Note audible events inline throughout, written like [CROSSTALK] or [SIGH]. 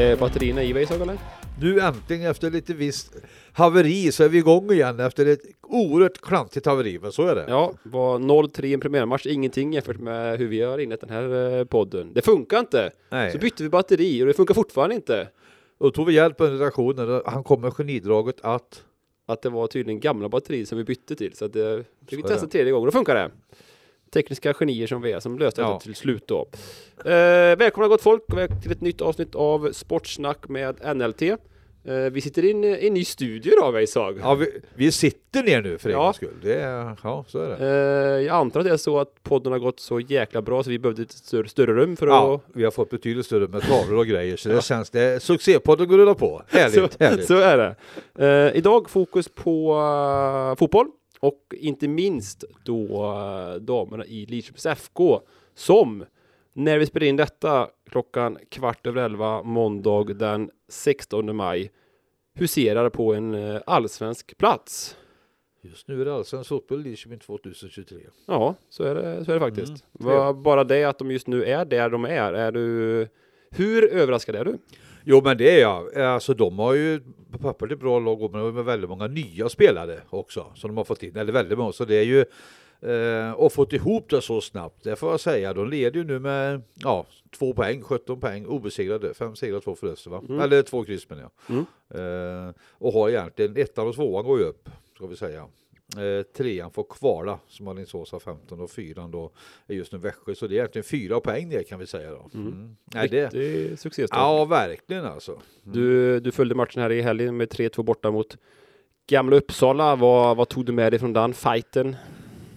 Är batterierna i Weiss eller? Nu äntligen efter lite visst haveri så är vi igång igen efter ett oerhört klantigt haveri, men så är det. Ja, var 0-3 i en premiärmatch, ingenting jämfört med hur vi har inlett den här eh, podden. Det funkar inte! Nej. Så bytte vi batteri och det funkar fortfarande inte. Och då tog vi hjälp av redaktionen och han kom med genidraget att Att det var tydligen gamla batterier som vi bytte till, så att det fick vi testa det. tredje gången, då funkar det. Tekniska genier som vi är, som löste Ja. detta till slut då. Eh, välkomna gott folk till ett nytt avsnitt av Sportsnack med NLT. Eh, vi sitter i en, i en ny studio då, Weissag. ja, vi, vi sitter ner nu för en Ja. gångs skull. Det är, ja, så är det. Eh, jag antar att det är så att podden har gått så jäkla bra så vi behövde ett större, större rum för Ja, att... vi har fått betydligt större med tavlor och grejer så det känns det. Succépodden går rulla på. [LAUGHS] Härligt, så, härligt. så är det. Eh, idag fokus på eh, fotboll och inte minst då uh, damerna i Lidköpings FK som när vi spelar in detta klockan kvart över elva måndag den 16 maj huserar på en eh, allsvensk plats. Just nu är det allsvensk fotboll i Lidköping 2023. Ja, så är det, så är det faktiskt. Mm, bara det att de just nu är där de är, är du... Hur överraskad är du? Jo men det är jag. Alltså de har ju på pappret ett bra lag men de har med väldigt många nya spelare också som de har fått in. Eller väldigt många. Så det är ju eh, och fått ihop det så snabbt. Det får jag säga. De leder ju nu med ja, två poäng, 17 poäng obesegrade. Fem segrar, två förluster va? Mm. Eller två kryss menar jag. Mm. Eh, och har egentligen ettan och tvåan går ju upp ska vi säga. Eh, trean får kvala som Alingsås har 15 och fyran då är just nu Växjö. Så det är egentligen fyra poäng det kan vi säga då. Mm. Mm. Nej, det, succéstart. ja verkligen alltså. Mm. Du, du följde matchen här i helgen med 3-2 borta mot Gamla Uppsala. Vad, vad tog du med dig från den fighten?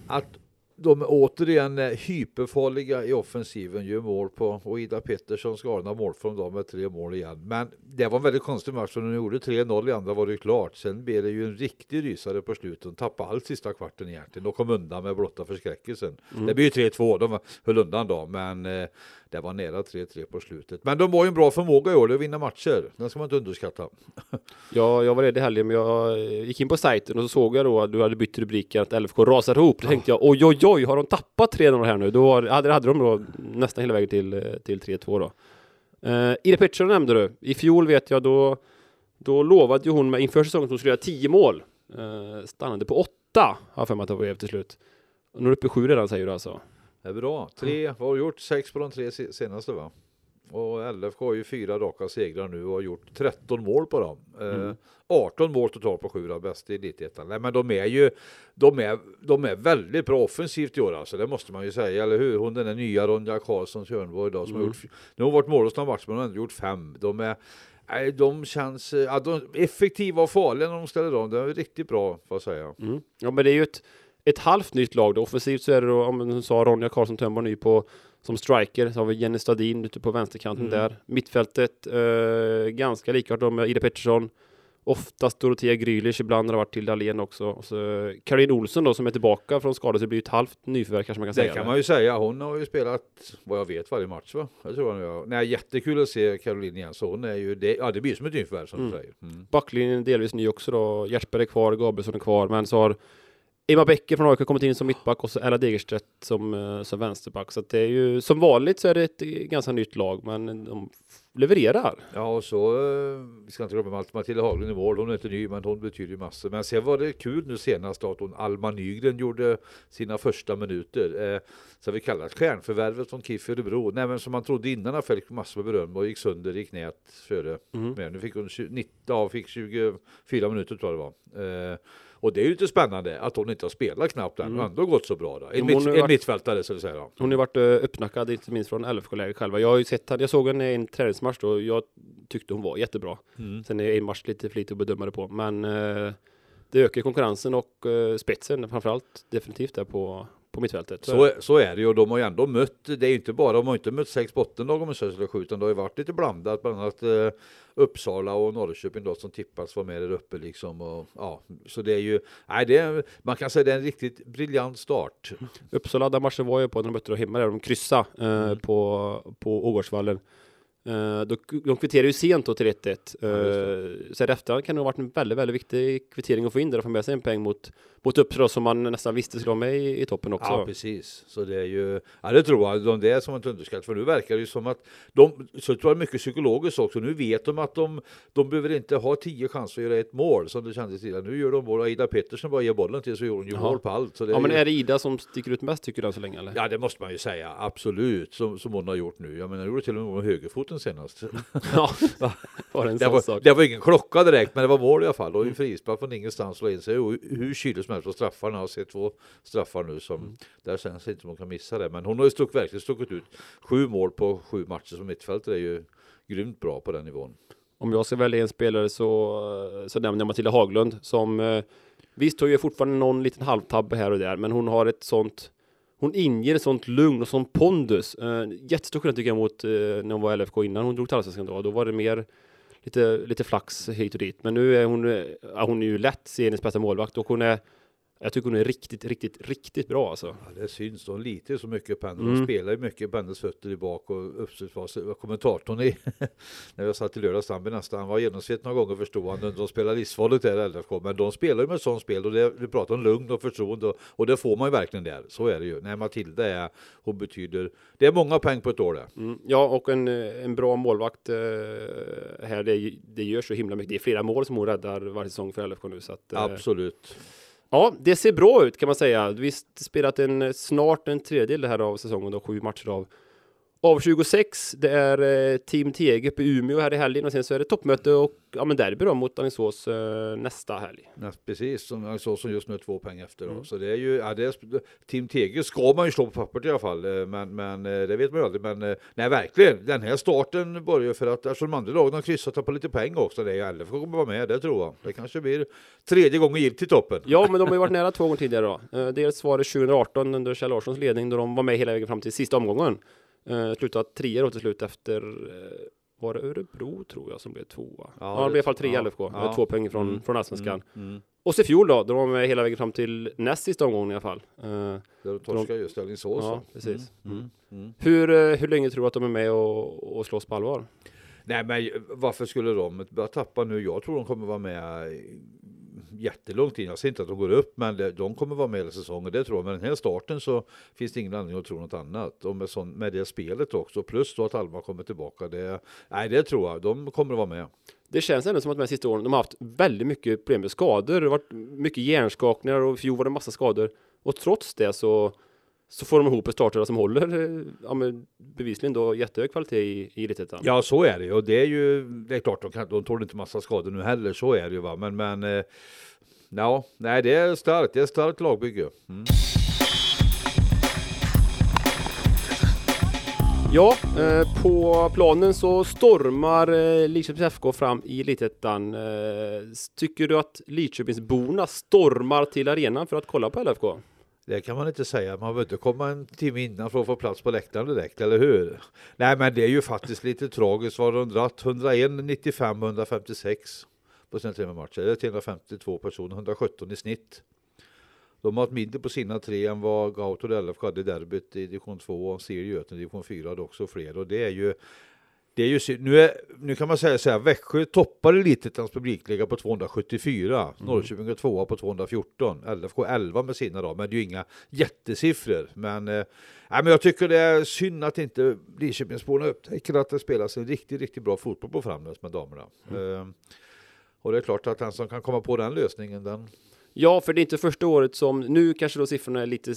att de är återigen eh, hyperfarliga i offensiven, gör mål på och Ida Petterssons galna mål från dem med tre mål igen. Men det var en väldigt konstig match och de gjorde 3-0 i andra var det klart. Sen blev det ju en riktig rysare på slutet. De tappade allt sista kvarten egentligen. De kom undan med blotta förskräckelsen. Det blev ju 3-2, de höll undan då, men eh, det var nära 3-3 på slutet. Men de var ju en bra förmåga i år, det är att vinna matcher. Den ska man inte underskatta. [LAUGHS] Ja, jag var ledig i helgen, men jag eh, gick in på sajten och så såg jag då att du hade bytt rubriken att LFK rasar ihop. Då tänkte jag oj, oj, oj, har de tappat 3-0 här nu? Då hade, hade de då nästan hela vägen till, eh, till 3-2 då. Uh, Ida Pettersson nämnde du. I fjol vet jag då, då lovade ju hon med inför säsongen att hon skulle göra 10 mål. Uh, stannade på 8, har jag för mig att det var till slut. Nu är det uppe i 7 redan säger du alltså. Det är bra. Tre, vad har du gjort? Sex på de tre se- senaste va? Och LFK har ju fyra raka segrar nu och har gjort 13 mål på dem. Eh, 18 mål totalt på sju av bäst i elitettan. Nej men de är ju, de är, de är väldigt bra offensivt i år alltså, det måste man ju säga, eller hur? Hon den där nya Ronja Karlsson Tjörnborg idag som har gjort, nu har hon varit mållös några matcher men hon har ändå gjort fem. De är, nej, de känns, eh, ja, de effektiva och farliga när de ställer om. Det är riktigt bra får jag säga. Mm. Ja, men det är ju ett, ett halvt nytt lag. Då. Offensivt så är det då, om du sa Ronja Karlsson Tönnborg ny på som striker. Så har vi Jenny Stadin ute på vänsterkanten Mm. där. Mittfältet eh, ganska likart då med Ida Pettersson. Oftast Dorotea Grylich, ibland har det varit till Dahlén också. Och så Caroline Olsson då som är tillbaka från skada, så det blir ett halvt nyförvärv kanske man kan Det säga. kan man ju säga. Hon har ju spelat vad jag vet varje match va? Jag tror hon gör. Nej, jättekul att se Caroline igen. Så hon är ju det. Ja, det blir som ett nyförvärv som Mm. du säger. Mm. Backlinjen är delvis ny också då. Gärdsberg är kvar, Gabrielsson är kvar, men så har Emma Bäcker från AIK har kommit in som mittback och så Ella Degerstedt som, eh, som vänsterback. Så att det är ju som vanligt så är det ett ganska nytt lag, men de levererar. Ja, och så eh, vi ska inte glömma Matt- Matilda Haglund i mål. Hon är inte ny, men hon betyder ju massor. Men sen var det kul nu senast att hon Alma Nygren gjorde sina första minuter. Eh, så vi kallar det stjärnförvärvet från KIF Örebro. Nej, men som man trodde innan, han fick massor med beröm och gick sönder i knät före. Mhm. Men nu fick hon 20, 19, ja, fick 24 minuter tror jag det var. Eh, och det är ju lite spännande att hon inte har spelat knappt än och ändå gått så bra. Då. En, mitt, har en varit- mittfältare så att säga. Då. Hon har varit uh, uppnackad, inte minst från LFK-läget själva. Jag har ju sett henne, jag såg henne i en träningsmatch då, jag tyckte hon var jättebra. Mm. Sen är en match lite för lite att bedöma det på, men eh, det ökar konkurrensen och uh, spetsen framförallt definitivt där på, på mittfältet. Så, så är det ju och de har ju ändå mött, det är ju inte bara, de har inte mött sex bottenlag om säger så, utan det har ju varit lite blandat, bland annat eh, Uppsala och Norrköping då som tippats vara med där uppe liksom och ja, så det är ju, nej det är, man kan säga det är en riktigt briljant start. Uppsala, den matchen var jag på när de mötte då hemma där, de kryssade eh, Mm. på, på Ågårdsvallen. Eh, då, de kvitterar ju sent då till 1-1. Ja, Uh, så i efterhand kan det ha varit en väldigt, väldigt viktig kvittering att få in där och få med sig en poäng mot, mot Uppsala som man nästan visste skulle vara med i, i toppen också. Ja, precis. Så det är ju, ja det tror jag, de det är som ett underskatt. För nu verkar det ju som att de, så tror jag mycket psykologiskt också. Nu vet de att de, de behöver inte ha tio chanser att göra ett mål som det kändes tidigare. Nu gör de mål. Ida Pettersson bara ger bollen till så gör hon ju mål på allt. Ja, men ju, är det Ida som sticker ut mest tycker du än så länge eller? Ja, det måste man ju säga. Absolut, som, som hon har gjort nu. Jag menar, hon gjorde till och med med högerfoten senast. [LAUGHS] Ja, var det en Det var, sak? det var ingen klocka direkt, men det var mål i alla fall. Och en frispark från ingenstans slå in sig. Och hur kylig som helst på straffarna. Jag har sett två straffar nu som Mm. där känns inte som hon kan missa det. Men hon har ju stuck, verkligen stuckit ut sju mål på sju matcher som mittfältare är ju grymt bra på den nivån. Om jag ska välja en spelare så, så nämner jag Matilda Haglund som eh, visst hon gör fortfarande någon liten halvtabbe här och där, men hon har ett sånt hon inger ett sånt lugn och sån pondus. Eh, jättestor skillnad tycker jag mot eh, när hon var i LFK innan hon drog till Allsvenskan då. Då var det mer lite, lite flax hit och dit. Men nu är hon, eh, ja, hon är ju lätt seriens bästa målvakt och hon är jag tycker hon är riktigt, riktigt, riktigt bra alltså. Ja, det syns. Litar ju så mycket på henne. Mm. De spelar ju mycket på hennes fötter i bak och uppstudsfas. Kommentatorn i, [LAUGHS] när jag satt i lördags, han nästan, han var genomsnitt några gånger förstod han. De spelar livsfarligt där LFK, men de spelar ju med sånt spel och det, du pratar om lugn och förtroende och, och det får man ju verkligen där. Så är det ju. Nej, Matilda är, hon betyder, det är många poäng på ett år det. Mm, ja, och en, eh, en bra målvakt eh, här. Det, det gör så himla mycket. Det är flera mål som hon räddar varje säsong för LFK nu. Så att, eh, Absolut. Ja, det ser bra ut kan man säga. Vi har spelat en, snart en tredjedel här av säsongen, då, sju matcher av, av 26. Det är eh, Team TG på Umeå här i helgen och sen så är det toppmöte och ja, men derby då mot Alingsås eh, nästa helg. Ja, precis, som, så som just nu är två poäng efter. Då. Mm. Så det är ju, ja, det är, Team TG ska man ju slå på pappret i alla fall, eh, men, men det vet man ju aldrig. Men nej, verkligen, den här starten börjar för att eftersom de andra lagen har kryssat och på lite poäng också, det är LFK kommer vara med, det tror jag. Det kanske blir tredje gången gilt till toppen. Ja, men de har ju varit nära två gånger tidigare då. Dels var det 2018 under Kjell Larssons ledning då de var med hela vägen fram till sista omgången. Eh, slutade trea då till slut efter eh, var det Örebro tror jag som blev tvåa? Ja, Ja, det blev i alla fall tre ja, LFK, ja. två poäng från, Mm, från Allsvenskan. Mm. Och så i fjol då, då var de med hela vägen fram till näst sista omgången i alla fall. Eh, Där de torskar just Alingsås. Ja, precis. Mm. Mm. Mm. hur, eh, hur länge tror du att de är med och, och slåss på allvar? Nej, men varför skulle de börja tappa nu? Jag tror de kommer vara med jättelång tid. Jag ser inte att de går upp, men de kommer vara med hela säsongen. Det tror jag. Med den här starten så finns det ingen anledning att tro något annat. Och med, sån, med det spelet också, plus då att Alma kommer tillbaka. Det, nej, det tror jag. De kommer att vara med. Det känns ändå som att de här sista åren, de har haft väldigt mycket problem med skador. Det har varit mycket hjärnskakningar och i fjol var det massa skador. Och trots det så, så får de ihop en startare som håller eh, ja, men bevisligen då jättehög kvalitet i, i Elitettan. Ja, så är det ju. Och det är ju, det är klart, de, kan, de tål inte massa skador nu heller. Så är det ju. Va? Men, men eh, ja, nej, det är starkt. Det är ett starkt lagbygge. Mm. Ja, eh, på planen så stormar eh, Lidköpings FK fram i Elitettan. Eh, tycker du att Lidköpingsborna stormar till arenan för att kolla på LFK? Det kan man inte säga. Man behöver inte komma en timme innan för att få plats på läktaren direkt, eller hur? Nej, men det är ju faktiskt lite tragiskt vad de dratt. 101, 95, 156 på sina tre matcher. Det är 352 personer, 117 i snitt. De har haft mindre på sina tre än vad Gautor LFK hade i derbyt i division 2 och Sirius Göten i division 4 hade också fler. Och det är ju det är ju, nu, är, nu kan man säga så här, Växjö toppar Elitettans publikliga på 274, Norrköping är tvåa på 214, LFK 11 med sina då, men det är ju inga jättesiffror. Men, eh, men jag tycker det är synd att inte Lidköpingsborna upptäcker att det spelas en riktigt, riktigt bra fotboll på Framnäs med damerna. Eh, och det är klart att den som kan komma på den lösningen, den Ja, för det är inte första året som, nu kanske då siffrorna är lite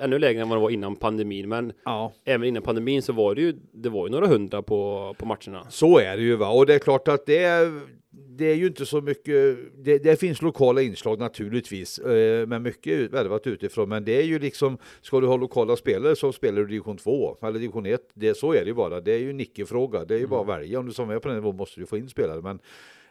ännu lägre än vad det var innan pandemin, men ja, även innan pandemin så var det ju, det var ju några hundra på, på matcherna. Så är det ju va, och det är klart att det är, det är ju inte så mycket, det, det finns lokala inslag naturligtvis, eh, men mycket värvat utifrån, men det är ju liksom, ska du ha lokala spelare så spelar du division 2 eller division 1, det, så är det ju bara, det är ju en icke-fråga, det är ju bara att välja, om du som är på den nivån måste du få in spelare, men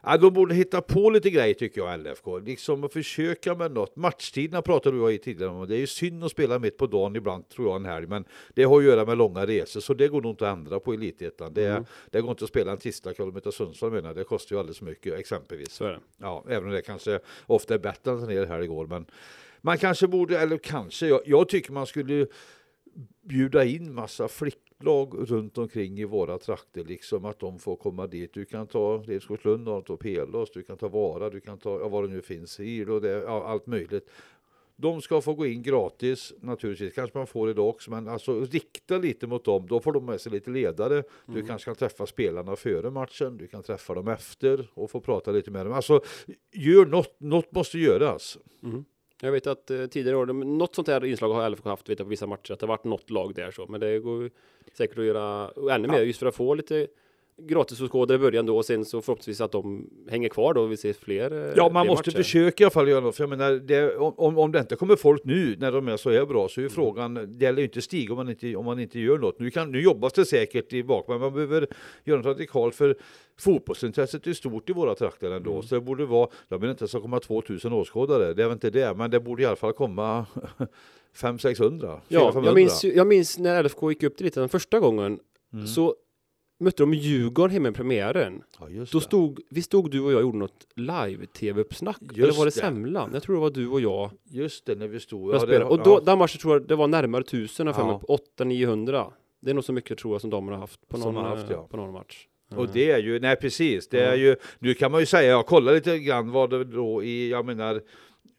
Ja, de borde hitta på lite grejer tycker jag, LFK. Liksom att försöka med något. Matchtiderna pratade du i tidigare om. Det är ju synd att spela mitt på dagen ibland, tror jag, en helg. Men det har att göra med långa resor, så det går nog inte att ändra på Elitettan. Det, Mm. det går inte att spela en tisdagskväll mot Sundsvall menar. Det kostar ju alldeles för mycket, exempelvis. Så. Ja, även om det kanske ofta är bättre än ner här igår. Men man kanske borde, eller kanske, jag, jag tycker man skulle bjuda in massa flick, lag runt omkring i våra trakter, liksom att de får komma dit. Du kan ta Redskogslund, du kan ta Pelås, du kan ta Vara, du kan ta ja, vad det nu finns, ILO, det, ja, allt möjligt. De ska få gå in gratis naturligtvis, kanske man får idag också, men alltså rikta lite mot dem. Då får de med sig lite ledare. Du Mm. kanske kan träffa spelarna före matchen, du kan träffa dem efter och få prata lite med dem. Alltså, gör något, något måste göras. Mm. Jag vet att eh, tidigare år, något sånt här inslag har LFK haft vet jag, på vissa matcher, att det har varit något lag där så, men det går säkert att göra ännu mer just för att få lite gratisåskådare i början då och sen så förhoppningsvis att de hänger kvar då och vi ser fler eh, Ja, man fler måste matcher. försöka i alla fall göra något. För jag menar, det, om, om det inte kommer folk nu när de är så här bra så är ju Mm. frågan, det gäller ju inte stiga om man inte, om man inte gör något. Nu, kan, nu jobbas det säkert i bak, men man behöver göra något radikalt för fotbollsintresset är stort i våra trakter ändå. Mm. Så det borde vara, jag menar inte att det ska komma 2000 åskådare, det är väl inte det, men det borde i alla fall komma [LAUGHS] 500-600. Ja, jag minns, jag minns när LFK gick upp lite den första gången Mm. så mötte de Djurgården hemma i premiären. Ja, just Då det. stod, vi stod du och jag och gjorde något live-tv-uppsnack. Eller var det det. Semlan? Jag tror det var du och jag. Just det, när vi stod. Ja, det, och då, ja, den matchen tror jag det var närmare tusen, ja. Ja. 800-900. Det är nog så mycket tror jag som de har haft på någon, haft, eh, ja. på någon match. Och Eh, det är ju, nej precis, det är ju, nu kan man ju säga, jag kollar lite grann vad det då i, jag menar,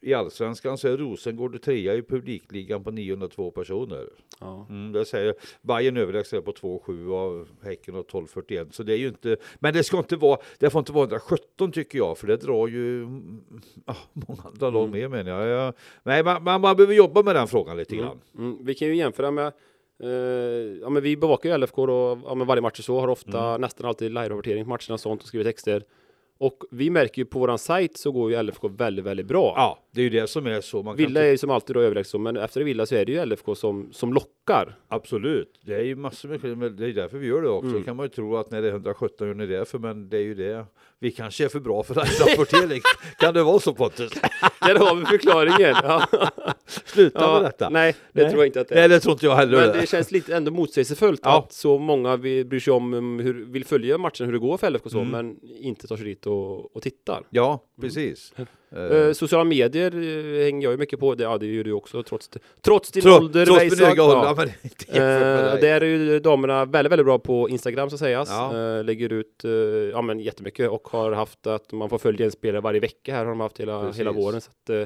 i allsvenskan så är Rosengård trea i publikligan på 902 personer. ja. Mm, det säger Bayern överlägset på 2,7 och Häcken och 12,41. Så det är ju inte, men det ska inte vara, det får inte vara 117 tycker jag, för det drar ju mm, ah, många andra lag Mm. med menar jag. nej, man, man, man behöver jobba med den frågan lite Mm. grann. Mm. Vi kan ju jämföra med ja, men vi bevakar ju LFK då, ja, men varje match och så, har ofta Mm. nästan alltid live-rapportering på matcherna och sånt och skriver texter. Och vi märker ju på våran sajt så går ju LFK väldigt, väldigt bra. Ja, det är ju det som är så. Man kan Villa är ju som alltid då överlägset så, men efter Villa så är det ju LFK som, som lockar. Absolut, det är ju massor med men det är därför vi gör det också. Mm. Det kan man ju tro att när det är 117 gör ni det för, men det är ju det. Vi kanske är för bra för rapportering. [LAUGHS] kan det vara så Pontus? Där har vi förklaringen. Ja. Sluta Ja, med detta. nej, det Nej. tror jag inte att det Nej, är. det tror inte jag heller. Men det känns lite ändå motsägelsefullt Ja. att så många vi bryr sig om um, hur, vill följa matchen, hur det går för LFK så, Mm. men inte tar sig dit och, och tittar. Ja, precis. Eh, Eh, sociala medier eh, hänger jag ju mycket på, det, ja det gör du också trots, trots din tro- ålder. Trots min Weisak. höga ålder, Ja. men inte Eh, där är ju damerna väldigt, väldigt bra på Instagram så sägas. Ja. Eh, lägger ut eh, ja, men jättemycket och har haft att man får följa en spelare varje vecka här har de haft hela, Precis. hela våren. Så att, eh,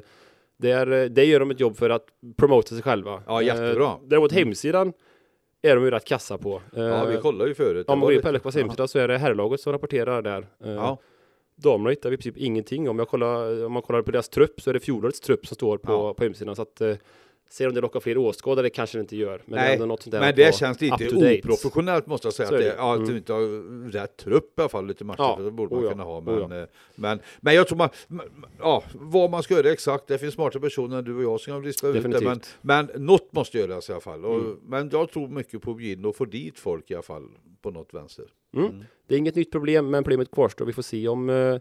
där, eh, det gör de ett jobb för att promota sig själva. Ja, jättebra. Eh, däremot hemsidan är de ju rätt kassa på. Eh, Ja, vi kollade ju förut. om man går in på LFKs hemsida så är det herrlaget som rapporterar där. Eh, Ja, Damerna hittar vi i princip ingenting. Om, jag kollar, om man kollar på deras trupp så är det fjolårets trupp som står på, Ja. på hemsidan. Så att, eh, se om det lockar fler åskådare kanske det inte gör. Men det är Nej, något sånt där men det känns lite oprofessionellt måste jag säga. Att, det, ja, att Mm. du inte har rätt trupp i alla fall lite matcher. Ja. för Det borde man Oh kunna ha. Oh Men, ja. eh, men, men jag tror man, ja, vad man ska göra exakt. Det finns smarta personer, du och jag, som kan lista ut det. Men, men något måste göras i alla fall. Och, Mm. Men jag tror mycket på in och få dit folk i alla fall på något vänster. Mm. Det är inget nytt problem, men problemet kvarstår. Vi får se om, eh,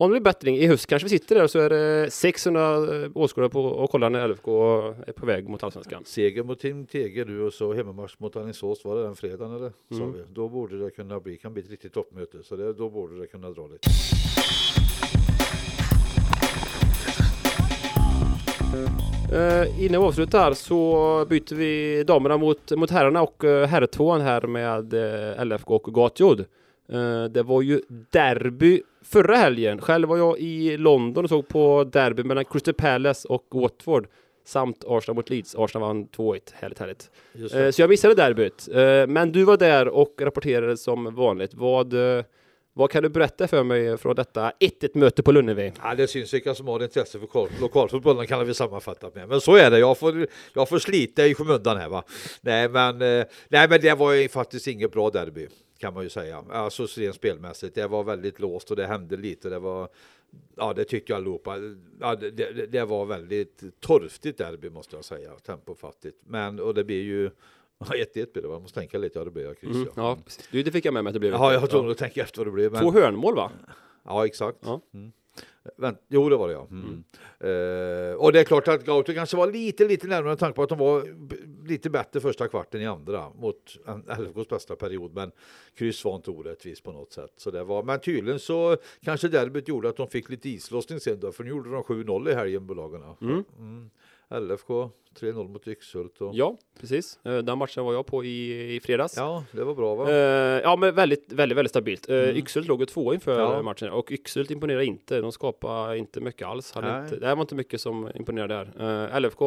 om det blir bättring. I höst kanske vi sitter där och så är det 600 eh, åskådare på och kollar när LFK är på väg mot Allsvenskan. Seger mot Tim Tege du och så hemmamatch mot Alingsås, var det den fredagen eller? Mm. vi. Då borde det kunna bli, kan bli ett riktigt toppmöte. Så det, då borde det kunna dra lite. Uh, innan vi avslutar så byter vi damerna mot, mot herrarna och uh, herrtvåan här med eh, LFK och Gatjod. Eh, det var ju derby förra helgen. Själv var jag i London och såg på derby mellan Crystal Palace och Watford samt Arsenal mot Leeds. Arsenal vann 2-1. Härligt, härligt. Eh, så jag missade derbyt. Eh, men du var där och rapporterade som vanligt. Vad, eh, vad kan du berätta för mig från detta 1-1 möte på Lunnevi? Ja, det syns vilka som har intresse för lokal- lokalfotbollen kan vi sammanfatta med. Men så är det, jag får, jag får slita i skymundan här va. Nej men, nej, men det var ju faktiskt inget bra derby kan man ju säga. Alltså rent spelmässigt. Det var väldigt låst och det hände lite. Det var, ja det tyckte jag allihopa. Ja, det, det, det var väldigt torftigt derby måste jag säga. Tempofattigt. Men, och det blir ju [LAUGHS] Ja, 1-1 blir det va? Jag måste tänka lite, ja det blir jag kryss. Mm, ja, precis. Du, det fick jag med mig att det blev. Ja, jag tvungen att tänka efter vad det blev. Två Men, hörnmål va? ja, exakt. Ja. Mm. Vänt, jo, det var det ja. Mm. Eh, och det är klart att Gauto kanske var lite, lite närmare med tanke på att de var lite bättre första kvarten i andra mot LFKs bästa period. Men kryss var inte orättvist på något sätt. Så det var, men tydligen så kanske derbyt gjorde att de fick lite islossning sen då, för nu gjorde de 7-0 i helgen bolagarna. Mm. Mm. LFK 3-0 mot Yxhult. Och... Ja, precis. Eh, Den matchen var jag på i, i fredags. Ja, det var bra va? Eh, ja, men väldigt, väldigt, väldigt stabilt. Uh, Mm. Yxhult låg ju två inför Ja. matchen och Yxhult imponerade inte. De skapade inte mycket alls. Hade inte, det var inte mycket som imponerade där. Uh, LFK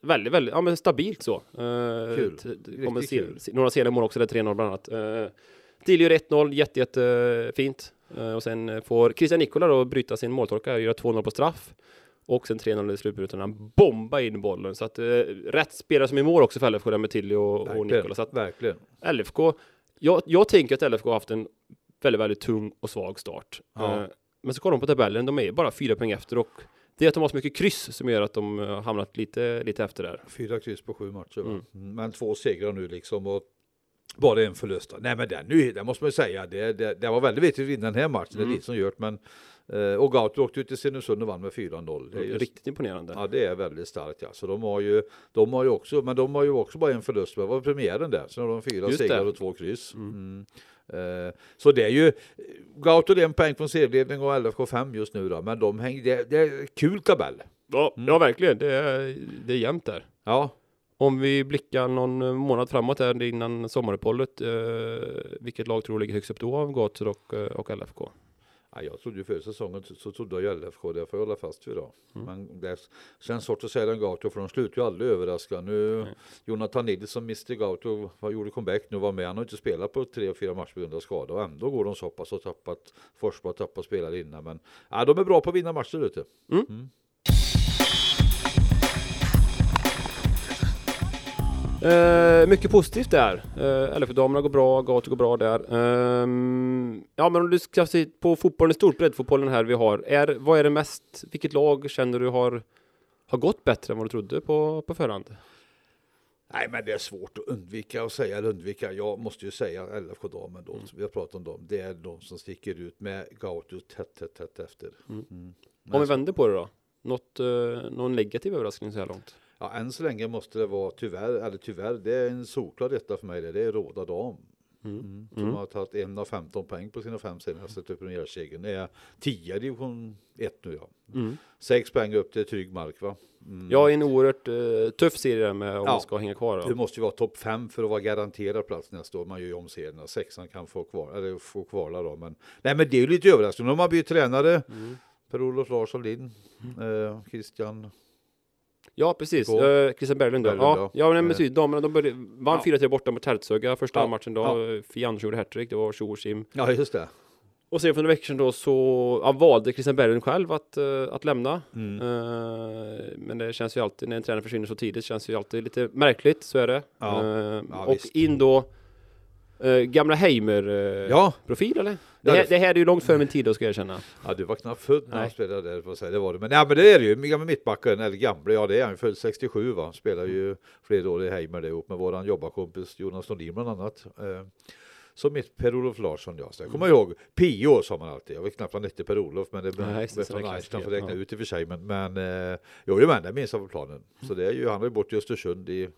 väldigt, väldigt, ja men stabilt så. Uh, Kul. kommer kul. några sena mål också, är 3-0 bland annat. Uh, Tilly gör 1-0, jätte, jätte fint. Eh, och sen får Christian Nikola då bryta sin måltorka och göra 2-0 på straff. Och sen 3-0 i slutminuten. Han bombar in bollen. Så att uh, rätt spelare som i mål också för LFK där med Tilly och, och. Nikola. Så att Verkligen. LFK, jag, jag tänker att LFK har haft en väldigt, väldigt tung och svag start. Ja. Eh, men så kollar de på tabellen, de är bara fyra poäng efter och det är att de har så mycket kryss som gör att de har hamnat lite, lite efter där. Fyra kryss på sju matcher. Mm. Mm. Men två segrar nu liksom. Och bara en förlust. Nej men den, nu, det måste man ju säga. Det, det, det var väldigt viktigt att vinna den här matchen. Det är Mm. lite som gjort. Men eh, och Gauto åkte ut till Stenungsund och vann med 4-0. Det är just, Riktigt imponerande. Ja det är väldigt starkt. Ja. Så de har ju, de har ju också, men de har ju också bara en förlust. Det var premiären där. Sen har de fyra segrar och två kryss. Mm. Mm. Eh, så det är ju Gauto det är en poäng från serieledning och LFK 5 just nu då. Men de hänger, det, det är kul tabell. Ja, Mm. ja verkligen. Det är, det är jämnt där. Ja, Om vi blickar någon månad framåt här innan sommaruppehållet, eh, vilket lag tror du ligger högst upp då av Gator och, eh, och LFK? Ja, jag trodde ju förra säsongen så- trodde jag LFK, det får jag hålla fast vid då. Mm. Men det känns att säga den Gauto för de slutar ju aldrig överraska. Nu, Nej. Jonathan Nilsson, Mr Gauto, gjorde comeback nu, var med. Han har inte spelat på tre fyra matcher på grund av skada och ändå går de så pass och tappat Forsberg har tappat spelare innan. Men ja, de är bra på att vinna matcher ute. Eh, mycket positivt där. Uh, LF-damerna går bra, Gator går bra där. Ehm, ja, men om du ska se på fotbollen i stort, breddfotbollen här vi har. Är, vad är det mest, vilket lag känner du har, har gått bättre än vad du trodde på, på förhand? Nej, men det är svårt att undvika att säga eller undvika. Jag måste ju säga LFK damen då, Mm. vi har pratat om dem. Det är de som sticker ut med Gauto tätt, tätt, tätt efter. Mm. Mm. Om vi vänder på det då? Något, eh, någon negativ överraskning så här långt? Ja, än så länge måste det vara tyvärr, eller tyvärr, det är en solklar detta för mig. Det, det är Råda Dam. Mm. Mm. Som Mm. har tagit en av 15 poäng på sina fem senaste premiärsegern. Det är 10 i division 1 nu ja. Mm. Sex poäng upp till trygg mark va? Mm. Ja, en oerhört eh, tuff serie med om Ja. man ska hänga kvar. Det Då. måste ju vara topp 5 för att vara garanterad plats nästa år. Man gör ju om serierna. Sexan kan få kvar, eller få kvala då. Men, nej men det är ju lite överraskande. De har blivit tränare. Mm. Per-Olof Larsson Lind. Eh, Christian. Ja, precis. Gå. Uh, Christian Berglund. Berglund, Ja, ja. ja men Eh. precis. Damerna de började, vann Ja. 4-3 borta mot Hertsöga första Ja. matchen då. Ja. Fia Andersson gjorde hattrick, det var tjo. Ja just det. Och sen för några veckor sedan då så ja, valde Christian Berglund själv att, eh, att lämna. Mm. Eh, men det känns ju alltid, när en tränare försvinner så tidigt, känns ju alltid lite märkligt, så är det. Ja. Eh, Ja, och visst. in då eh, gamla Heimer-profil Ja, eller? Det här, det- här är ju långt före min tid då ska jag erkänna. Ja, du var knappt född när han spelade där, får säga. det var det. Men, ja, men det är det ju, gamla mittbacken, eller gamla, ja det är han, född 67 va, spelar ju flera år i Heimer det ihop med våran jobbarkompis Jonas Nordin bland annat. Eh, som mitt Per-Olof Larsson ja, så jag kommer ihåg, Pio sa man alltid, jag vet knappt vad han hette Per-Olof, men det blev så- så från Einstein för klassiker, att räkna ja. ut i och för sig, men, men eh, jo, jo men det minns jag på planen. Så det är ju, han har ju bort i Östersund i,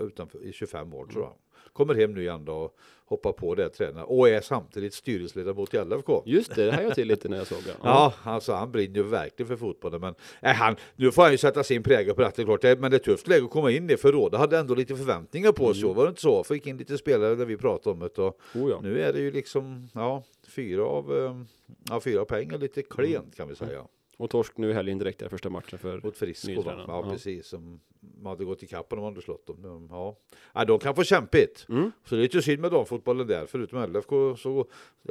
utanför, i 25 år tror jag. Kommer hem nu igen då och hoppar på det tränar och är samtidigt styrelseledamot i LFK. Just det, det här jag till lite när jag såg det. [LAUGHS] Ja, alltså han brinner ju verkligen för fotbollen. Men äh, han, nu får han ju sätta sin prägel på det, det är klart. Men det är tufft läge att komma in i, för Råda hade ändå lite förväntningar på sig. Var det inte så? Fick in lite spelare där vi pratade om det. Och Oh, ja. nu är det ju liksom, ja, fyra av, eh, ja, fyra pengar lite klent kan vi säga. Och torsk nu i helgen direkt där första matchen för Mot Frisco va? Ja, ja. precis. Som hade gått i kappen om de hade slått dem. De- Ja. ja, de kan få kämpigt. Mm. Så det är lite synd med damfotbollen där. Förutom LFK så,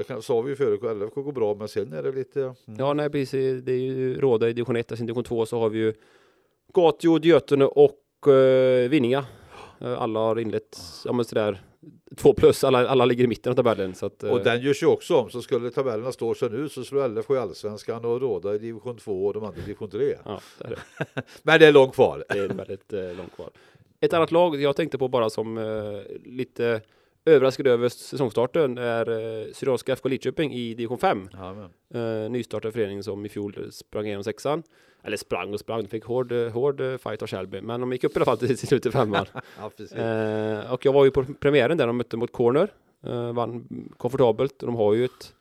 kan, sa vi ju förut, LFK går bra, men sen är det lite... Mm. Ja, nej precis. Det är ju Råda i division 1, sen division 2 så har vi ju Gatjo, Götene och uh, Vinninga. Eh, alla har inlett, ja men sådär, två plus, alla, alla ligger i mitten av tabellen. Så att, eh, Och den görs ju också om, så skulle tabellerna stå sig nu så slår LFK i Allsvenskan och Råda i division 2 och de andra i division 3. Ja, det är det. [LAUGHS] Men det är långt kvar. Det är väldigt eh, långt kvar. Ett annat lag jag tänkte på bara som eh, lite överraskad över säsongstarten är eh, Syrianska FK Lidköping i division 5. Ja, men. Eh, nystartad förening som i fjol sprang igenom sexan. Eller sprang och sprang, fick hård, hård eh, fight av Shelby. Men de gick upp i alla fall till slut i femman. ja, eh, och jag var ju på premiären där de mötte mot Corner. Eh, vann komfortabelt. Och de har ju ett,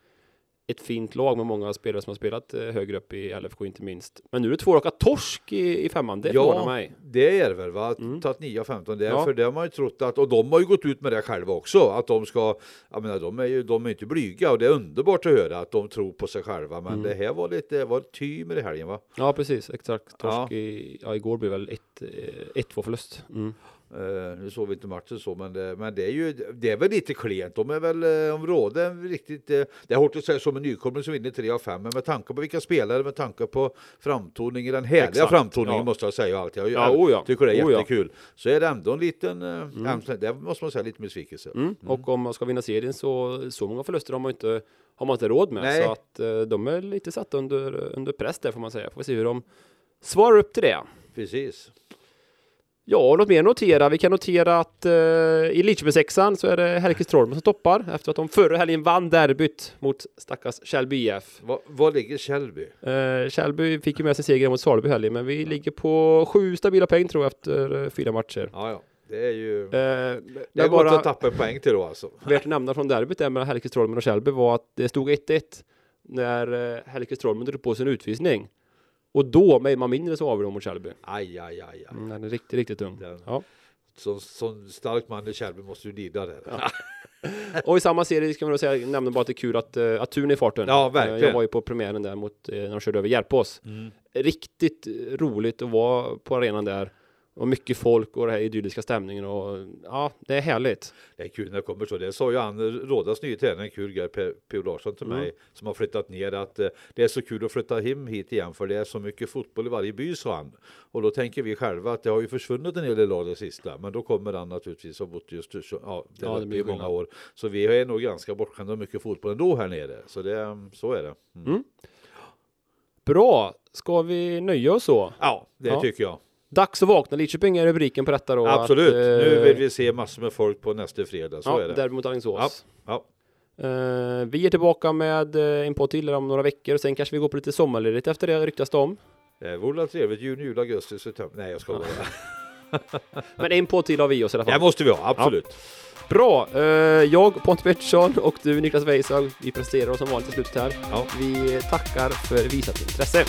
ett fint lag med många spelare som har spelat eh, högre upp i LFK inte minst. Men nu är det två raka torsk i, i femman. Det förvånar Ja, mig. det är det väl va? Mm. Tagit 9 av 15 där, Ja. för det har man ju trott att, och de har ju gått ut med det själva också, att de ska, jag menar de är ju, de är inte blyga och det är underbart att höra att de tror på sig själva, men Mm. det här var lite, var ty med i helgen va? Ja, precis. Exakt. Torsk Ja. i, ja, igår blev väl 1-2 förlust. Mm. Eh, nu såg vi inte matchen så, men det, men det är ju, det är väl lite klent. De är väl, eh, om råden riktigt, eh, det är hårt att säga som en nykomling som vinner 3 av 5, men med tanke på vilka spelare, med tanke på framtoningen, den härliga Exakt, framtoningen ja. måste jag säga alltid. Jag, Ja, oh ja. tycker det är Oh jättekul. Så är det ändå en liten, eh, det måste man säga, lite besvikelse. Mm. Och om man ska vinna serien så, så många förluster har man inte, har man inte råd med. Nej. Så att de är lite satta under, under press där får man säga. Får vi se hur de svarar upp till det. Precis. Ja, något mer att notera. Vi kan notera att eh, i Lidköpingssexan så är det Herkes Trollman som toppar efter att de förra helgen vann derbyt mot stackars Källby IF. Var, var ligger Källby? Eh, Källby fick ju med sig seger mot Salby helgen, men vi ligger på sju stabila poäng tror jag efter eh, fyra matcher. Ja, ja. Det är ju... Eh, det är bara att tappa en poäng till då alltså. [LAUGHS] värt att nämna från derbyt där mellan Herkes Trollman och Källby var att det stod 1-1 när eh, Herkes Trollman drog på sin utvisning. Och då, med man mindre, så avgjorde de mot Källby. Aj, aj, aj, aj. Mm, den är riktigt, riktigt tung. Den- Ja. Som, som stark man i Källby måste du lida där. [LAUGHS] Och i samma serie ska man nog säga, nämna bara att det är kul att, uh, att Tun är i farten. Ja, Eh, verkligen. jag var ju på premiären där mot, eh, när de körde över Järpås. Mm. Riktigt eh, roligt att vara på arenan där. Och mycket folk och den här idylliska stämningen och ja, det är härligt. Det är kul när det kommer så. Det sa ju han, Rådas nye tränare, en kul grej, P.O. Larsson till Mm. mig, som har flyttat ner, att eh, det är så kul att flytta hem hit igen, för det är så mycket fotboll i varje by, sa han. Och då tänker vi själva att det har ju försvunnit en hel del lag det sista, men då kommer han naturligtvis och bott just så- ja, det, Ja, det blir i många år. Så vi är nog ganska bortskämda med mycket fotboll ändå här nere. Så det, så är det. Mm. Bra! Ska vi nöja oss så? Ja, det Ja. tycker jag. Dags att vakna Lidköping är rubriken på detta då. Absolut. Att, eh, Nu vill vi se massor med folk på nästa fredag. Så ja, är det. derby mot Alingsås. Ja. Eh, vi är tillbaka med eh, en podd till om några veckor och sen kanske vi går på lite sommarledigt efter det ryktas det om. Det vore väl trevligt. Juni, juli, augusti, september. Nej, jag ska bara. [LAUGHS] Men en podd till har vi oss i alla Det fall. måste vi ha, absolut. Bra! Eh, jag, Pontus Pettersson och du Niklas Weissag, vi presterar oss som vanligt i slutet här. Ja. Vi tackar för visat intresse.